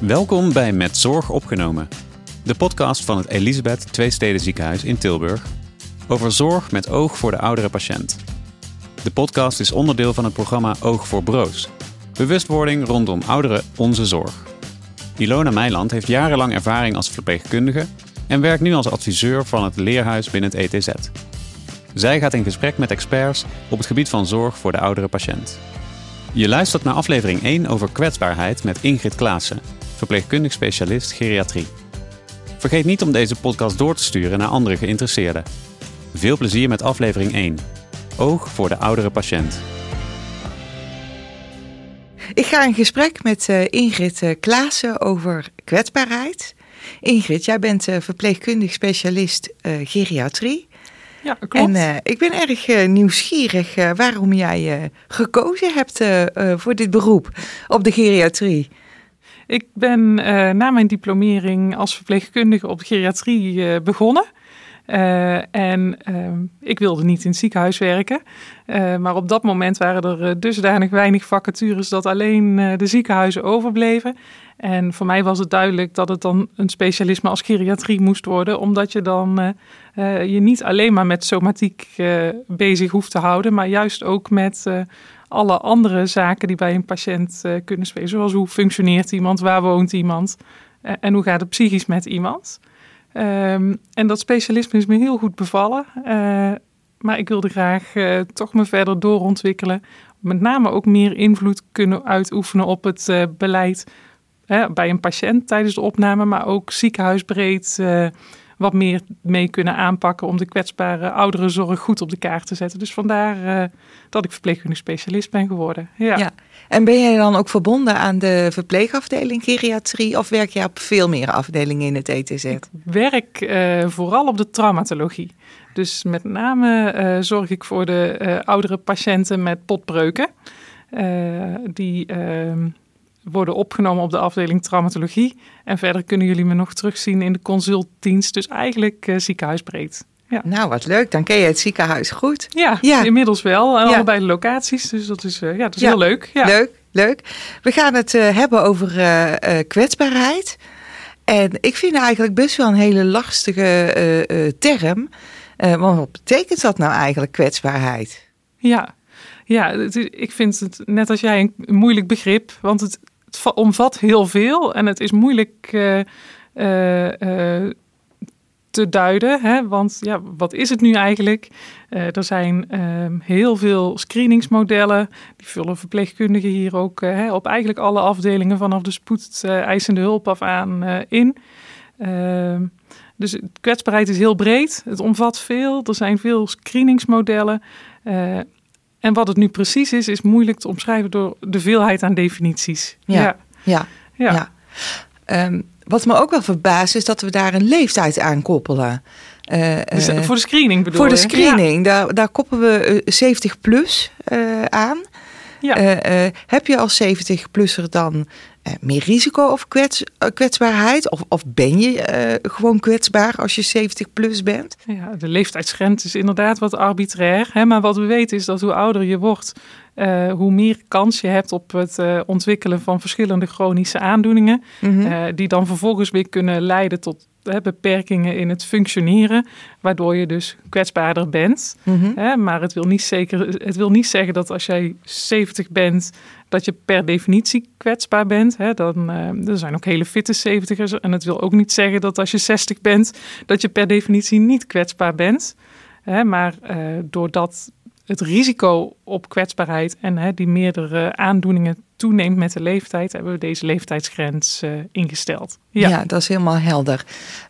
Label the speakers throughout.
Speaker 1: Welkom bij Met Zorg Opgenomen, de podcast van het Elisabeth Tweesteden Ziekenhuis in Tilburg over zorg met oog voor de oudere patiënt. De podcast is onderdeel van het programma Oog voor Broos, bewustwording rondom ouderen onze zorg. Ilona Meiland heeft jarenlang ervaring als verpleegkundige en werkt nu als adviseur van het leerhuis binnen het ETZ. Zij gaat in gesprek met experts op het gebied van zorg voor de oudere patiënt. Je luistert naar aflevering 1 over kwetsbaarheid met Ingrid Klaassen, verpleegkundig specialist geriatrie. Vergeet niet om deze podcast door te sturen naar andere geïnteresseerden. Veel plezier met aflevering 1. Oog voor de oudere patiënt.
Speaker 2: Ik ga in gesprek met uh, Ingrid uh, Klaassen over kwetsbaarheid. Ingrid, jij bent uh, verpleegkundig specialist geriatrie.
Speaker 3: Ja, klopt.
Speaker 2: En ik ben erg nieuwsgierig waarom jij gekozen hebt voor dit beroep op de geriatrie.
Speaker 3: Ik ben na mijn diplomering als verpleegkundige op geriatrie begonnen. Uh, en ik wilde niet in het ziekenhuis werken. Maar op dat moment waren er dusdanig weinig vacatures dat alleen de ziekenhuizen overbleven. En voor mij was het duidelijk dat het dan een specialisme als geriatrie moest worden, omdat je dan je niet alleen maar met somatiek bezig hoeft te houden, maar juist ook met alle andere zaken die bij een patiënt kunnen spelen. Zoals hoe functioneert iemand, waar woont iemand en hoe gaat het psychisch met iemand. Um, en dat specialisme is me heel goed bevallen. Uh, maar ik wilde graag toch me verder doorontwikkelen. Met name ook meer invloed kunnen uitoefenen op het beleid bij een patiënt tijdens de opname, maar ook ziekenhuisbreed wat meer mee kunnen aanpakken om de kwetsbare ouderenzorg goed op de kaart te zetten. Dus vandaar uh, dat ik verpleegkundig specialist ben geworden. Ja. ja.
Speaker 2: En ben jij dan ook verbonden aan de verpleegafdeling geriatrie of werk je op veel meer afdelingen in het ETZ?
Speaker 3: Ik werk uh, vooral op de traumatologie. Dus met name uh, zorg ik voor de oudere patiënten met potbreuken. die ehm, worden opgenomen op de afdeling traumatologie. En verder kunnen jullie me nog terugzien in de consultdienst. Dus eigenlijk uh, ziekenhuisbreed.
Speaker 2: Ja. Nou, wat leuk. Dan ken je het ziekenhuis goed.
Speaker 3: Ja, ja. inmiddels wel. En ja. allebei de locaties. Dus dat is, uh, ja, dat is heel leuk. Ja.
Speaker 2: Leuk, leuk. We gaan het uh, hebben over kwetsbaarheid. En ik vind eigenlijk best wel een hele lastige term. want wat betekent dat nou eigenlijk, kwetsbaarheid?
Speaker 3: Ja, ja, ik vind het net als jij een moeilijk begrip. Want het, het omvat heel veel en het is moeilijk uh, uh, te duiden. Hè? Want ja, wat is het nu eigenlijk? Er zijn ehm, heel veel screeningsmodellen. Die vullen verpleegkundigen hier ook hè, op eigenlijk alle afdelingen vanaf de spoedeisende hulp af aan in. Ehm, dus kwetsbaarheid is heel breed. Het omvat veel. Er zijn veel screeningsmodellen. En wat het nu precies is, is moeilijk te omschrijven door de veelheid aan definities.
Speaker 2: Ja, ja, ja. ja. Um, wat me ook wel verbaast is dat we daar een leeftijd aan koppelen.
Speaker 3: Uh, dus uh, voor de screening bedoel
Speaker 2: Voor de screening, ja. daar, daar koppelen we 70 plus uh, aan. Ja. heb je als 70-plusser dan meer risico of kwets, uh, kwetsbaarheid? Of, of ben je uh, gewoon kwetsbaar als je 70 plus bent?
Speaker 3: Ja, de leeftijdsgrens is inderdaad wat arbitrair. Hè? Maar wat we weten is dat hoe ouder je wordt, hoe meer kans je hebt op het ontwikkelen van verschillende chronische aandoeningen. Mm -hmm. die dan vervolgens weer kunnen leiden tot beperkingen in het functioneren, waardoor je dus kwetsbaarder bent. Mm maar het wil, niet zeker, het wil niet zeggen dat als jij 70 bent, dat je per definitie kwetsbaar bent. Hè, dan, uh, er zijn ook hele fitte 70ers. En het wil ook niet zeggen dat als je 60 bent, dat je per definitie niet kwetsbaar bent. Hè, maar uh, doordat het risico op kwetsbaarheid en hè, die meerdere aandoeningen toeneemt met de leeftijd, hebben we deze leeftijdsgrens uh, ingesteld.
Speaker 2: Ja. ja. dat is helemaal helder.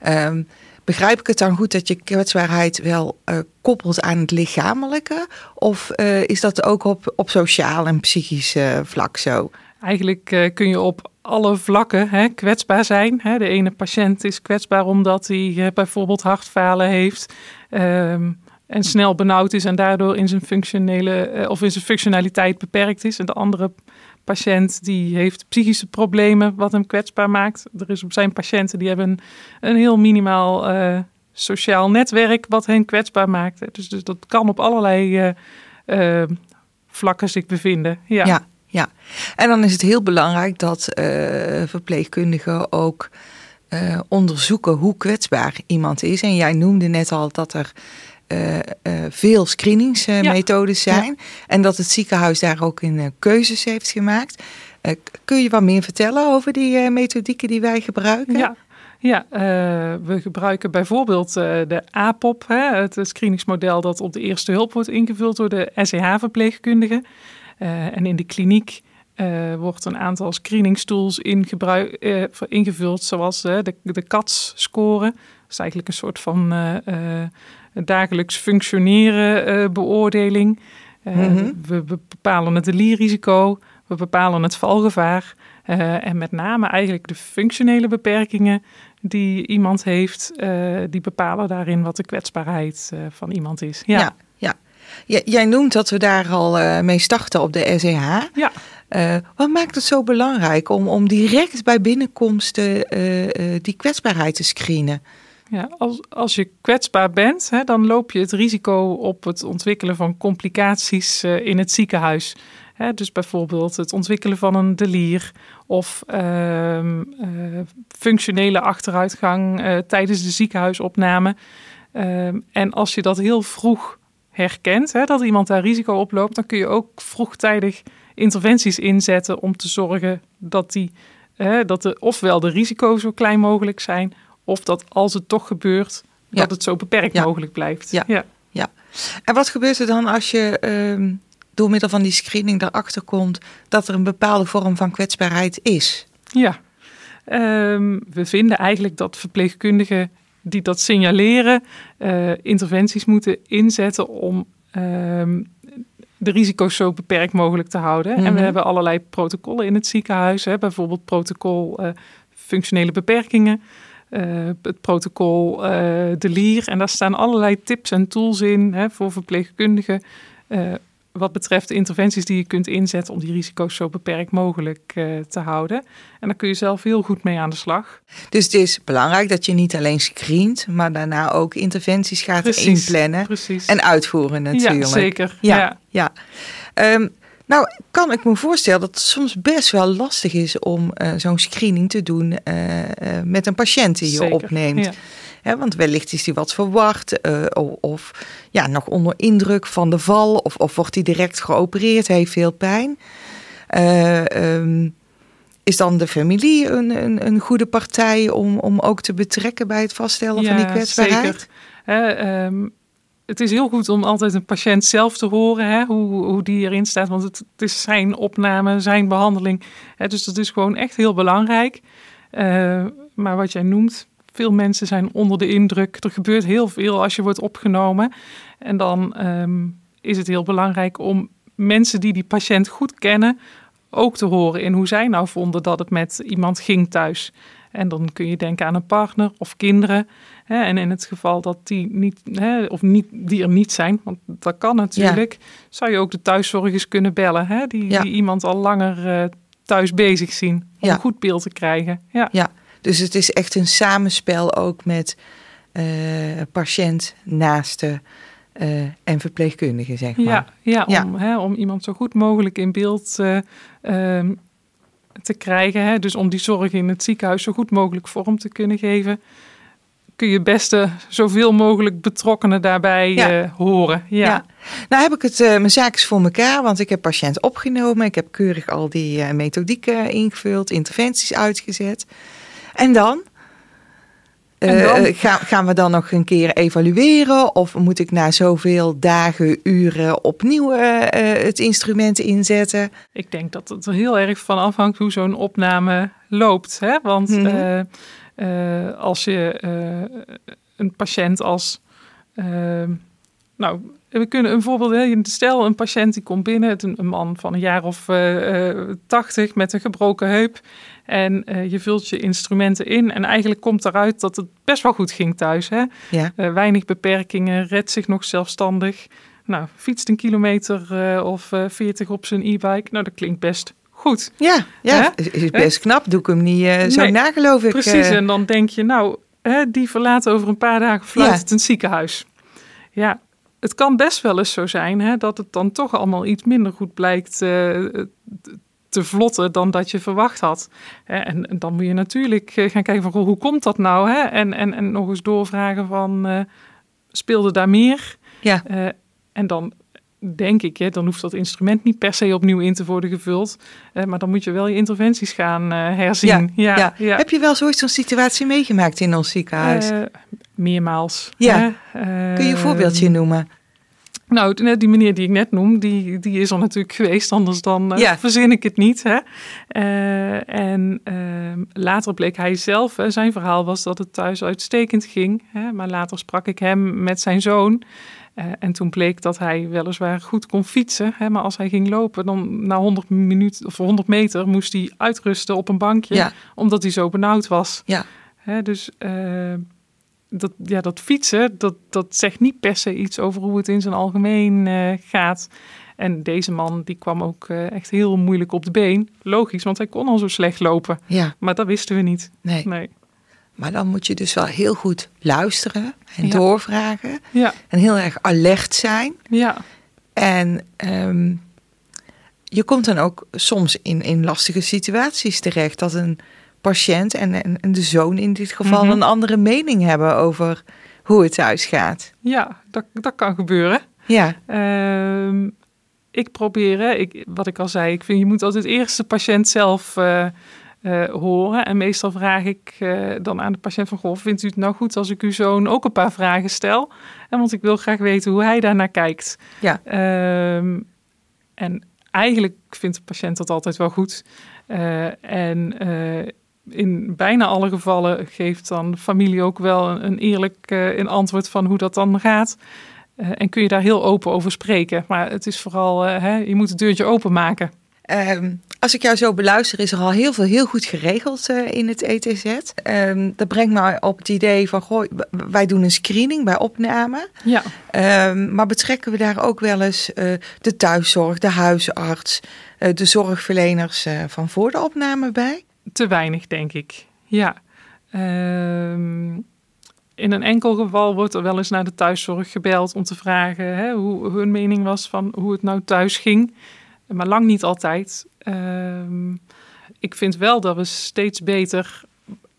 Speaker 2: Um, Begrijp ik het dan goed dat je kwetsbaarheid wel uh, koppelt aan het lichamelijke? Of uh, is dat ook op, op sociaal en psychisch uh, vlak zo?
Speaker 3: Eigenlijk kun je op alle vlakken hè, kwetsbaar zijn. Hè. De ene patiënt is kwetsbaar omdat hij bijvoorbeeld hartfalen heeft. Um, en snel benauwd is en daardoor in zijn functionele of in zijn functionaliteit beperkt is. En de andere patiënt die heeft psychische problemen wat hem kwetsbaar maakt. Er is op zijn patiënten die hebben een, een heel minimaal uh, sociaal netwerk wat hen kwetsbaar maakt. Dus, dus dat kan op allerlei uh, vlakken zich bevinden. Ja.
Speaker 2: ja. ja. En dan is het heel belangrijk dat verpleegkundigen ook onderzoeken hoe kwetsbaar iemand is. En jij noemde net al dat er veel screeningsmethodes zijn. En dat het ziekenhuis daar ook in keuzes heeft gemaakt. kun je wat meer vertellen over die methodieken die wij gebruiken?
Speaker 3: Ja, ja, uh, we gebruiken bijvoorbeeld uh, de APOP, hè, het screeningsmodel dat op de eerste hulp wordt ingevuld door de SEH-verpleegkundige. Uh, en in de kliniek wordt een aantal screeningstools ingevuld, zoals de, de CATS-score. Dat is eigenlijk een soort van dagelijks functioneren beoordeling. Mm we, we, bepalen het delierrisico, we bepalen het valgevaar. en met name eigenlijk de functionele beperkingen die iemand heeft, die bepalen daarin wat de kwetsbaarheid van iemand is.
Speaker 2: Ja. ja, jij noemt dat we daar al mee starten op de SEH.
Speaker 3: Ja.
Speaker 2: wat maakt het zo belangrijk om, om direct bij binnenkomst die kwetsbaarheid te screenen?
Speaker 3: Ja, als, als je kwetsbaar bent, hè, dan loop je het risico op het ontwikkelen van complicaties in het ziekenhuis dus bijvoorbeeld het ontwikkelen van een delier of ehm, eh, functionele achteruitgang uh, tijdens de ziekenhuisopname. Ehm, en als je dat heel vroeg herkent, dat iemand daar risico op loopt, dan kun je ook vroegtijdig interventies inzetten om te zorgen dat, die, dat de, ofwel de risico's zo klein mogelijk zijn, of dat als het toch gebeurt, dat het zo beperkt mogelijk blijft.
Speaker 2: Ja. ja. Ja. En wat gebeurt er dan als je ehm, door middel van die screening erachter komt dat er een bepaalde vorm van kwetsbaarheid is.
Speaker 3: Ja, ehm, we vinden eigenlijk dat verpleegkundigen die dat signaleren, uh, interventies moeten inzetten om ehm, de risico's zo beperkt mogelijk te houden. En we mhm. hebben allerlei protocollen in het ziekenhuis, hè, bijvoorbeeld protocol uh, functionele beperkingen. Uh, het protocol uh, de Lier. En daar staan allerlei tips en tools in hè, voor verpleegkundigen wat betreft de interventies die je kunt inzetten om die risico's zo beperkt mogelijk te houden. En daar kun je zelf heel goed mee aan de slag.
Speaker 2: Dus het is belangrijk dat je niet alleen screent, maar daarna ook interventies gaat precies, inplannen precies. en uitvoeren natuurlijk.
Speaker 3: Ja, zeker.
Speaker 2: Ja, ja. ja. Um, nou, kan ik me voorstellen dat het soms best wel lastig is om uh, zo'n screening te doen uh, met een patiënt die je zeker, opneemt. Ja want wellicht is hij wat verwacht of ja, nog onder indruk van de val of, of wordt hij direct geopereerd, heeft veel pijn. Um, is dan de familie een, een, een, goede partij om, om ook te betrekken bij het vaststellen van die kwetsbaarheid?
Speaker 3: Zeker. Um, het is heel goed om altijd een patiënt zelf te horen, hè, hoe, hoe die erin staat. Want het, is zijn opname, zijn behandeling. Hè, dus dat is gewoon echt heel belangrijk. Uh, maar wat jij noemt, veel mensen zijn onder de indruk. Er gebeurt heel veel als je wordt opgenomen. En dan ehm, is het heel belangrijk om mensen die die patiënt goed kennen ook te horen in hoe zij nou vonden dat het met iemand ging thuis. En dan kun je denken aan een partner of kinderen. Hè, en in het geval dat die, niet, hè, of niet, die er niet zijn, want dat kan natuurlijk, zou je ook de thuiszorgers kunnen bellen. Hè, die, die iemand al langer uh, thuis bezig zien om een goed beeld te krijgen.
Speaker 2: Ja. ja, dus het is echt een samenspel ook met uh, patiënt, naaste uh, en verpleegkundige, zeg
Speaker 3: maar. Ja, ja, om, Hè, om iemand zo goed mogelijk in beeld uh, te krijgen. Hè. Dus om die zorg in het ziekenhuis zo goed mogelijk vorm te kunnen geven kun je beste zoveel mogelijk betrokkenen daarbij ja. horen. Ja. ja.
Speaker 2: Nou heb ik het, uh, mijn zaak voor elkaar, want ik heb patiënt opgenomen. Ik heb keurig al die uh, methodieken ingevuld, interventies uitgezet. En dan? Uh, gaan, gaan we dan nog een keer evalueren? Of moet ik na zoveel dagen, uren opnieuw uh, het instrument inzetten?
Speaker 3: Ik denk dat het er heel erg van afhangt hoe zo'n opname loopt. Hè? Want mm -hmm. uh, als je een patiënt als. nou, we kunnen een voorbeeld. Stel, een patiënt die komt binnen, een, man van een jaar of tachtig met een gebroken heup. En uh, je vult je instrumenten in. En eigenlijk komt eruit dat het best wel goed ging thuis. Hè? Ja. Uh, weinig beperkingen, redt zich nog zelfstandig. Nou, fietst een kilometer uh, of veertig op zijn e-bike. Nou, dat klinkt best goed.
Speaker 2: Ja, ja is best knap. Doe ik hem niet zo nee, na, geloof ik.
Speaker 3: Precies, en dan denk je, nou, hè, die verlaat over een paar dagen fluit het een ziekenhuis. Ja, het kan best wel eens zo zijn hè, dat het dan toch allemaal iets minder goed blijkt te vlotten dan dat je verwacht had. En, en dan moet je natuurlijk gaan kijken van hoe komt dat nou? Hè? En, en, en nog eens doorvragen van speelde daar meer?
Speaker 2: Ja.
Speaker 3: en dan denk ik, hè, dan hoeft dat instrument niet per se opnieuw in te worden gevuld. Maar dan moet je wel je interventies gaan uh, herzien.
Speaker 2: Ja, ja, ja, Heb je wel zoiets zo'n situatie meegemaakt in ons ziekenhuis? Uh,
Speaker 3: meermaals.
Speaker 2: Ja. Kun je een voorbeeldje noemen?
Speaker 3: Nou, die meneer die ik net noem, die, die is er natuurlijk geweest, anders dan ja. verzin ik het niet. Hè? en ehm, later bleek hij zelf, zijn verhaal was dat het thuis uitstekend ging. Hè? Maar later sprak ik hem met zijn zoon. Uh, en toen bleek dat hij weliswaar goed kon fietsen, hè, maar als hij ging lopen, dan na 100 minuten of 100 meter moest hij uitrusten op een bankje, omdat hij zo benauwd was.
Speaker 2: Ja.
Speaker 3: Hè, dus uh, dat, ja, dat fietsen, dat, dat zegt niet per se iets over hoe het in zijn algemeen uh, gaat. En deze man die kwam ook echt heel moeilijk op de been. Logisch, want hij kon al zo slecht lopen.
Speaker 2: Ja.
Speaker 3: Maar dat wisten we niet.
Speaker 2: Nee. nee. Maar dan moet je dus wel heel goed luisteren en doorvragen.
Speaker 3: Ja.
Speaker 2: En heel erg alert zijn.
Speaker 3: Ja.
Speaker 2: En ehm, je komt dan ook soms in, in lastige situaties terecht. Dat een patiënt en, en, de zoon in dit geval mhm. een andere mening hebben over hoe het thuis gaat.
Speaker 3: Ja, dat, dat kan gebeuren.
Speaker 2: Ja.
Speaker 3: Ehm, ik probeer, ik, wat ik al zei, ik vind je moet altijd eerst de patiënt zelf uh, uh, horen. En meestal vraag ik uh, dan aan de patiënt van... Goh, vindt u het nou goed als ik uw zoon ook een paar vragen stel? En want ik wil graag weten hoe hij daarnaar kijkt.
Speaker 2: Ja.
Speaker 3: Um, en eigenlijk vindt de patiënt dat altijd wel goed. En in bijna alle gevallen geeft dan familie ook wel een, een eerlijk een antwoord van hoe dat dan gaat. en kun je daar heel open over spreken. Maar het is vooral, hè, je moet het deurtje openmaken.
Speaker 2: Um, als ik jou zo beluister, is er al heel veel heel goed geregeld in het ETZ. Um, ehm, dat brengt mij op het idee van, goh, wij doen een screening bij opname.
Speaker 3: Ja.
Speaker 2: Um, maar betrekken we daar ook wel eens de thuiszorg, de huisarts, de zorgverleners van voor de opname bij?
Speaker 3: Te weinig, denk ik. Ja. Um, in een enkel geval wordt er wel eens naar de thuiszorg gebeld om te vragen hè, hoe hun mening was van hoe het nou thuis ging maar lang niet altijd. Ehm, ik vind wel dat we steeds beter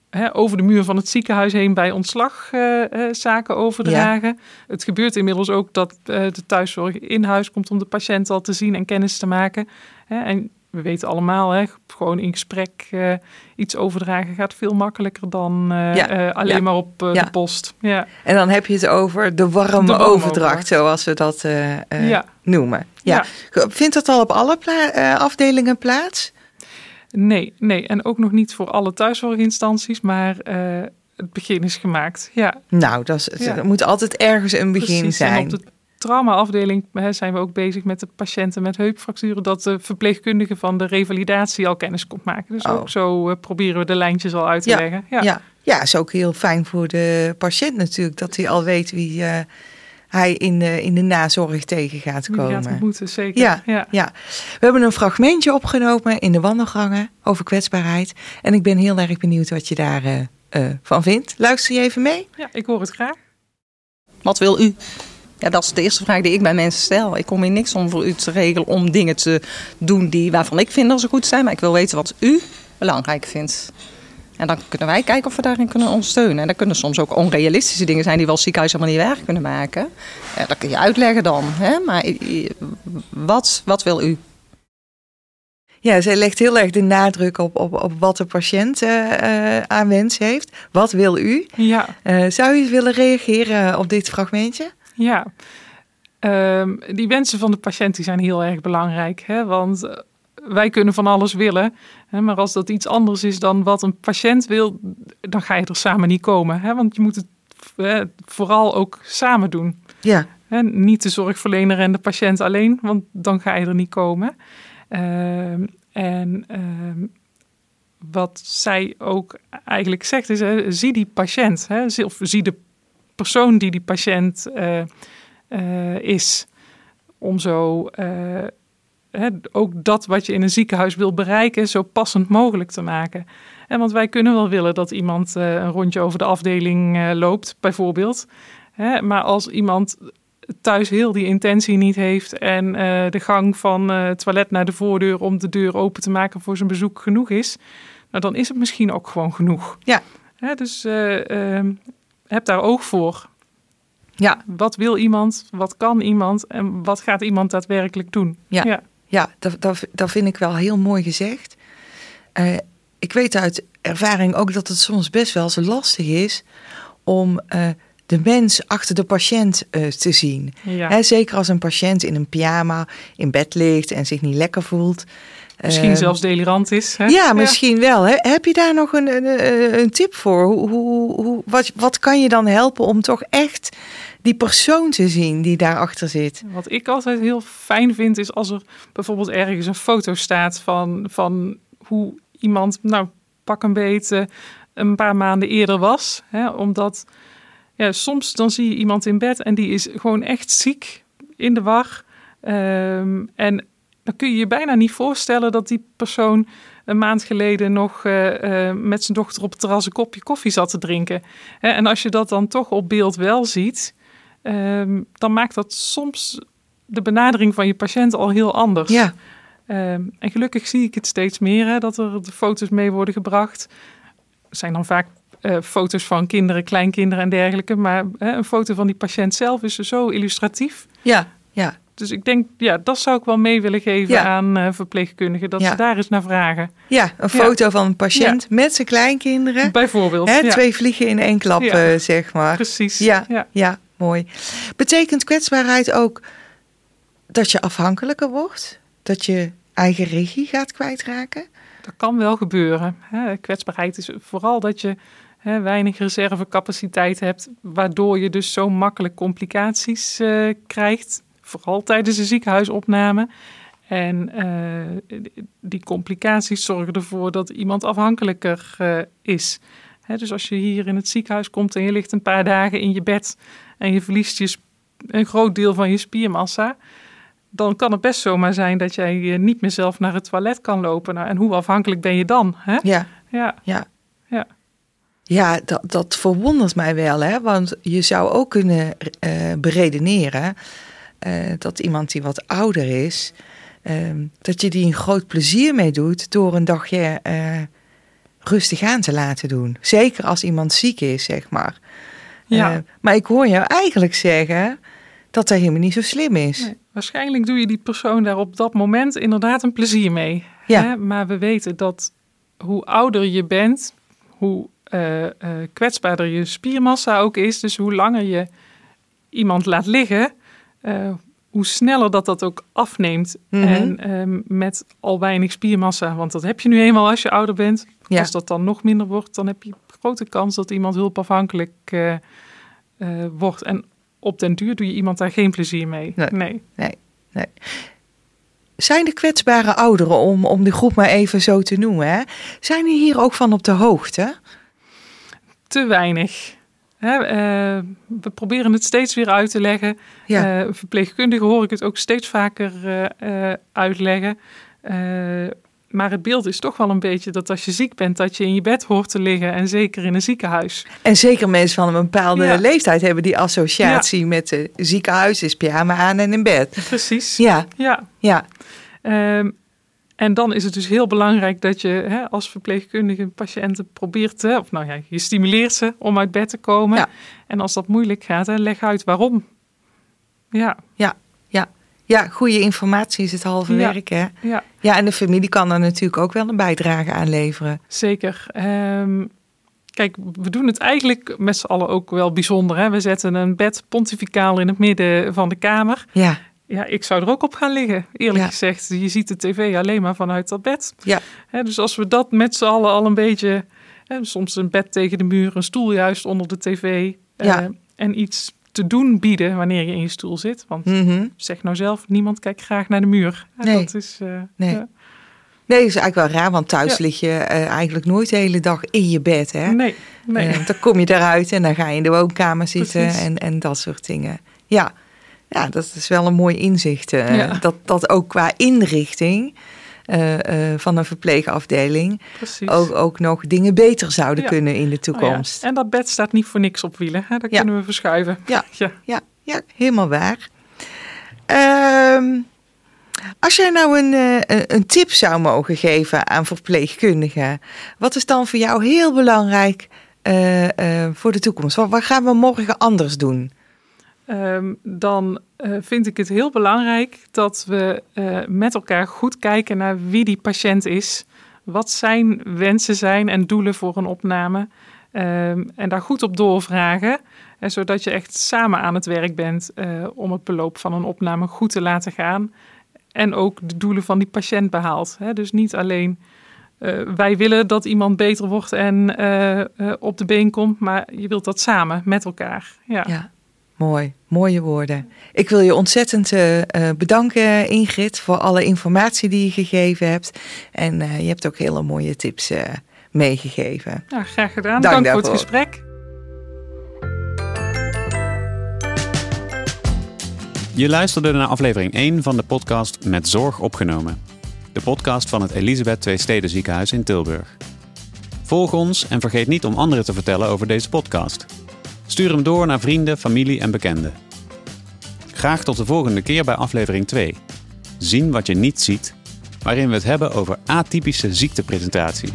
Speaker 3: hè, over de muur van het ziekenhuis heen bij ontslagzaken uh, overdragen. Het gebeurt inmiddels ook dat uh, de thuiszorg in huis komt om de patiënt al te zien en kennis te maken. Hè, en we weten allemaal, hè, gewoon in gesprek uh, iets overdragen gaat veel makkelijker dan uh, ja. uh, alleen ja. maar op ja. de post. Ja.
Speaker 2: En dan heb je het over de warme, de warme overdracht, zoals we dat noemen. Ja. Vindt dat al op alle pla afdelingen plaats?
Speaker 3: Nee, nee, en ook nog niet voor alle thuiszorginstanties, maar het begin is gemaakt. Ja.
Speaker 2: Nou, dat, is, er moet altijd ergens een begin
Speaker 3: Precies,
Speaker 2: zijn.
Speaker 3: En op de traumaafdeling hè, zijn we ook bezig met de patiënten met heupfracturen, dat de verpleegkundige van de revalidatie al kennis komt maken. Dus oh. ook zo uh, proberen we de lijntjes al uit te
Speaker 2: ja,
Speaker 3: leggen.
Speaker 2: Ja. ja, ja, is ook heel fijn voor de patiënt natuurlijk, dat hij al weet wie uh, hij in de, in de nazorg tegen gaat komen.
Speaker 3: Gaat ontmoeten, zeker.
Speaker 2: Ja, ja. ja. We hebben een fragmentje opgenomen in de wandelgangen over kwetsbaarheid. En ik ben heel erg benieuwd wat je daarvan uh, van vindt. Luister je even mee?
Speaker 3: Ja, ik hoor het graag.
Speaker 4: Wat wil u? Ja, dat is de eerste vraag die ik bij mensen stel. Ik kom hier niks om voor u te regelen om dingen te doen die, waarvan ik vind dat ze goed zijn. Maar ik wil weten wat u belangrijk vindt. En dan kunnen wij kijken of we daarin kunnen ondersteunen. En dat kunnen soms ook onrealistische dingen zijn die wel ziekenhuis helemaal niet werk kunnen maken. Ja, dat kun je uitleggen dan. Hè? Maar wat, wat wil u?
Speaker 2: Ja, zij legt heel erg de nadruk op, op, op wat de patiënt uh, uh, aan wens heeft. Wat wil u?
Speaker 3: Ja.
Speaker 2: Uh, zou u willen reageren op dit fragmentje?
Speaker 3: Ja, um, die wensen van de patiënt die zijn heel erg belangrijk. Hè? Want eh, wij kunnen van alles willen. Hè? Maar als dat iets anders is dan wat een patiënt wil, dan ga je er samen niet komen. Hè? Want je moet het vooral ook samen doen.
Speaker 2: Ja.
Speaker 3: Niet de zorgverlener en de patiënt alleen, want dan ga je er niet komen. Um, en um, wat zij ook eigenlijk zegt is, hè, zie die patiënt, hè, of zie de persoon die die patiënt uh, uh, is. Om zo hè, ook dat wat je in een ziekenhuis wil bereiken, zo passend mogelijk te maken. En want wij kunnen wel willen dat iemand een rondje over de afdeling loopt, bijvoorbeeld. Hè, maar als iemand thuis heel die intentie niet heeft en eh, de gang van het toilet naar de voordeur om de deur open te maken voor zijn bezoek genoeg is, nou, dan is het misschien ook gewoon genoeg.
Speaker 2: Ja.
Speaker 3: dus ehm, heb daar oog voor.
Speaker 2: Ja.
Speaker 3: Wat wil iemand? Wat kan iemand? En wat gaat iemand daadwerkelijk doen?
Speaker 2: Ja, ja. ja dat, dat, dat vind ik wel heel mooi gezegd. Uh, ik weet uit ervaring ook dat het soms best wel zo lastig is om uh, de mens achter de patiënt uh, te zien.
Speaker 3: Ja.
Speaker 2: zeker als een patiënt in een pyjama in bed ligt en zich niet lekker voelt.
Speaker 3: Misschien uh, zelfs delirant is. Hè?
Speaker 2: Ja, misschien wel. Heb je daar nog een, een, een tip voor? Hoe, hoe, hoe, wat, wat kan je dan helpen om toch echt die persoon te zien die daarachter zit?
Speaker 3: Wat ik altijd heel fijn vind is als er bijvoorbeeld ergens een foto staat van, van hoe iemand, nou pak een beetje, een paar maanden eerder was. Hè? Omdat ja, soms dan zie je iemand in bed en die is gewoon echt ziek, in de war. Um, en dan kun je je bijna niet voorstellen dat die persoon een maand geleden nog uh, uh, met zijn dochter op het terras een kopje koffie zat te drinken. En als je dat dan toch op beeld wel ziet, um, dan maakt dat soms de benadering van je patiënt al heel anders.
Speaker 2: Ja.
Speaker 3: Um, en gelukkig zie ik het steeds meer, hè, dat er de foto's mee worden gebracht. Er zijn dan vaak uh, foto's van kinderen, kleinkinderen en dergelijke. Maar hè, een foto van die patiënt zelf is zo illustratief.
Speaker 2: Ja.
Speaker 3: Dus ik denk, ja, dat zou ik wel mee willen geven
Speaker 2: Ja.
Speaker 3: aan uh, verpleegkundigen. Dat
Speaker 2: Ja.
Speaker 3: ze daar eens naar vragen.
Speaker 2: Ja, een foto van een patiënt met zijn kleinkinderen.
Speaker 3: Bijvoorbeeld.
Speaker 2: Hè. Twee vliegen in één klap, eh, zeg maar.
Speaker 3: Precies.
Speaker 2: Ja,
Speaker 3: ja.
Speaker 2: ja, mooi. Betekent kwetsbaarheid ook dat je afhankelijker wordt? Dat je eigen regie gaat kwijtraken?
Speaker 3: Dat kan wel gebeuren. Hè. Kwetsbaarheid is vooral dat je hè, weinig reservecapaciteit hebt, waardoor je dus zo makkelijk complicaties eh, krijgt, vooral tijdens de ziekenhuisopname. En eh, die complicaties zorgen ervoor dat iemand afhankelijker eh, is. Hè, dus als je hier in het ziekenhuis komt en je ligt een paar dagen in je bed en je verliest je een groot deel van je spiermassa, dan kan het best zomaar zijn dat jij eh, niet meer zelf naar het toilet kan lopen. Nou, en hoe afhankelijk ben je dan? Hè?
Speaker 2: Ja,
Speaker 3: Ja,
Speaker 2: ja.
Speaker 3: Ja.
Speaker 2: Ja, dat, dat verwondert mij wel, hè? want je zou ook kunnen beredeneren eh, dat iemand die wat ouder is, eh, dat je die een groot plezier mee doet door een dagje eh, rustig aan te laten doen. Zeker als iemand ziek is, zeg maar.
Speaker 3: Ja.
Speaker 2: Eh, maar ik hoor jou eigenlijk zeggen dat dat helemaal niet zo slim is.
Speaker 3: Nee, waarschijnlijk doe je die persoon daar op dat moment inderdaad een plezier mee.
Speaker 2: Ja.
Speaker 3: Hè? Maar we weten dat hoe ouder je bent, hoe kwetsbaarder je spiermassa ook is. Dus hoe langer je iemand laat liggen, hoe sneller dat dat ook afneemt.
Speaker 2: Mhm.
Speaker 3: En ehm, met al weinig spiermassa, want dat heb je nu eenmaal als je ouder bent.
Speaker 2: Ja.
Speaker 3: Als dat dan nog minder wordt, dan heb je grote kans dat iemand hulpafhankelijk eh, eh, wordt. En op den duur doe je iemand daar geen plezier mee.
Speaker 2: Nee. Zijn de kwetsbare ouderen, om, om de groep maar even zo te noemen, hè, zijn die hier ook van op de hoogte?
Speaker 3: te weinig. Hè, eh, we proberen het steeds weer uit te leggen.
Speaker 2: Ja.
Speaker 3: Eh, verpleegkundigen hoor ik het ook steeds vaker eh, uitleggen. Maar het beeld is toch wel een beetje dat als je ziek bent, dat je in je bed hoort te liggen. En zeker in een ziekenhuis.
Speaker 2: En zeker mensen van een bepaalde
Speaker 3: Ja.
Speaker 2: leeftijd hebben die associatie met de ziekenhuis is pyjama aan en in bed.
Speaker 3: Precies.
Speaker 2: Ja,
Speaker 3: Ja.
Speaker 2: ja,
Speaker 3: Ehm, en dan is het dus heel belangrijk dat je hè, als verpleegkundige patiënten probeert te, of nou ja, je stimuleert ze om uit bed te komen.
Speaker 2: Ja.
Speaker 3: En als dat moeilijk gaat, hè, leg uit waarom. Ja,
Speaker 2: ja, ja. Ja, goede informatie is het halve
Speaker 3: Ja.
Speaker 2: werk, hè?
Speaker 3: ja.
Speaker 2: Ja, en de familie kan daar natuurlijk ook wel een bijdrage aan leveren.
Speaker 3: Zeker. Ehm, kijk, we doen het eigenlijk met z'n allen ook wel bijzonder. Hè? We zetten een bed pontificaal in het midden van de kamer.
Speaker 2: Ja,
Speaker 3: Ja, ik zou er ook op gaan liggen, eerlijk
Speaker 2: Ja.
Speaker 3: gezegd. Je ziet de tv alleen maar vanuit dat bed.
Speaker 2: ja,
Speaker 3: dus als we dat met z'n allen al een beetje... Soms een bed tegen de muur, een stoel juist onder de tv... eh, en iets te doen bieden wanneer je in je stoel zit. Want
Speaker 2: mhm.
Speaker 3: zeg nou zelf, niemand kijkt graag naar de muur.
Speaker 2: Nee.
Speaker 3: Dat is, eh,
Speaker 2: Nee. Nee, dat is eigenlijk wel raar, want thuis
Speaker 3: Ja.
Speaker 2: lig je eh, eigenlijk nooit de hele dag in je bed, hè?
Speaker 3: Nee, nee.
Speaker 2: Dan kom je eruit en dan ga je in de woonkamer zitten en, en dat soort dingen. Ja. Ja, dat is wel een mooi inzicht. eh,
Speaker 3: Ja.
Speaker 2: dat, dat ook qua inrichting eh, eh, van een verpleegafdeling
Speaker 3: precies.
Speaker 2: ook, ook nog dingen beter zouden
Speaker 3: Ja.
Speaker 2: kunnen in de
Speaker 3: Oh ja,
Speaker 2: toekomst.
Speaker 3: En dat bed staat niet voor niks op wielen. Hè? Dat
Speaker 2: Ja.
Speaker 3: kunnen we verschuiven.
Speaker 2: Ja.
Speaker 3: ja.
Speaker 2: Ja, ja helemaal waar. Ehm, als jij nou een, een tip zou mogen geven aan verpleegkundigen, wat is dan voor jou heel belangrijk voor de toekomst? Wat, wat, gaan we morgen anders doen?
Speaker 3: Um, dan vind ik het heel belangrijk dat we met elkaar goed kijken naar wie die patiënt is. Wat zijn wensen zijn en doelen voor een opname. Um, en daar goed op doorvragen. En zodat je echt samen aan het werk bent om het beloop van een opname goed te laten gaan en ook de doelen van die patiënt behaalt. Hè? Dus niet alleen wij willen dat iemand beter wordt en op de been komt, maar je wilt dat samen met elkaar. Ja,
Speaker 2: ja mooi. Mooie woorden. Ik wil je ontzettend bedanken, Ingrid, voor alle informatie die je gegeven hebt. En je hebt ook hele mooie tips meegegeven.
Speaker 3: Ja, graag gedaan. Dank, Dank voor het gesprek.
Speaker 1: Je luisterde naar aflevering 1 van de podcast Met Zorg opgenomen. De podcast van het Elisabeth II Steden Ziekenhuis in Tilburg. Volg ons en vergeet niet om anderen te vertellen over deze podcast. Stuur hem door naar vrienden, familie en bekenden. Graag tot de volgende keer bij aflevering 2. Zien wat je niet ziet, waarin we het hebben over atypische ziektepresentatie.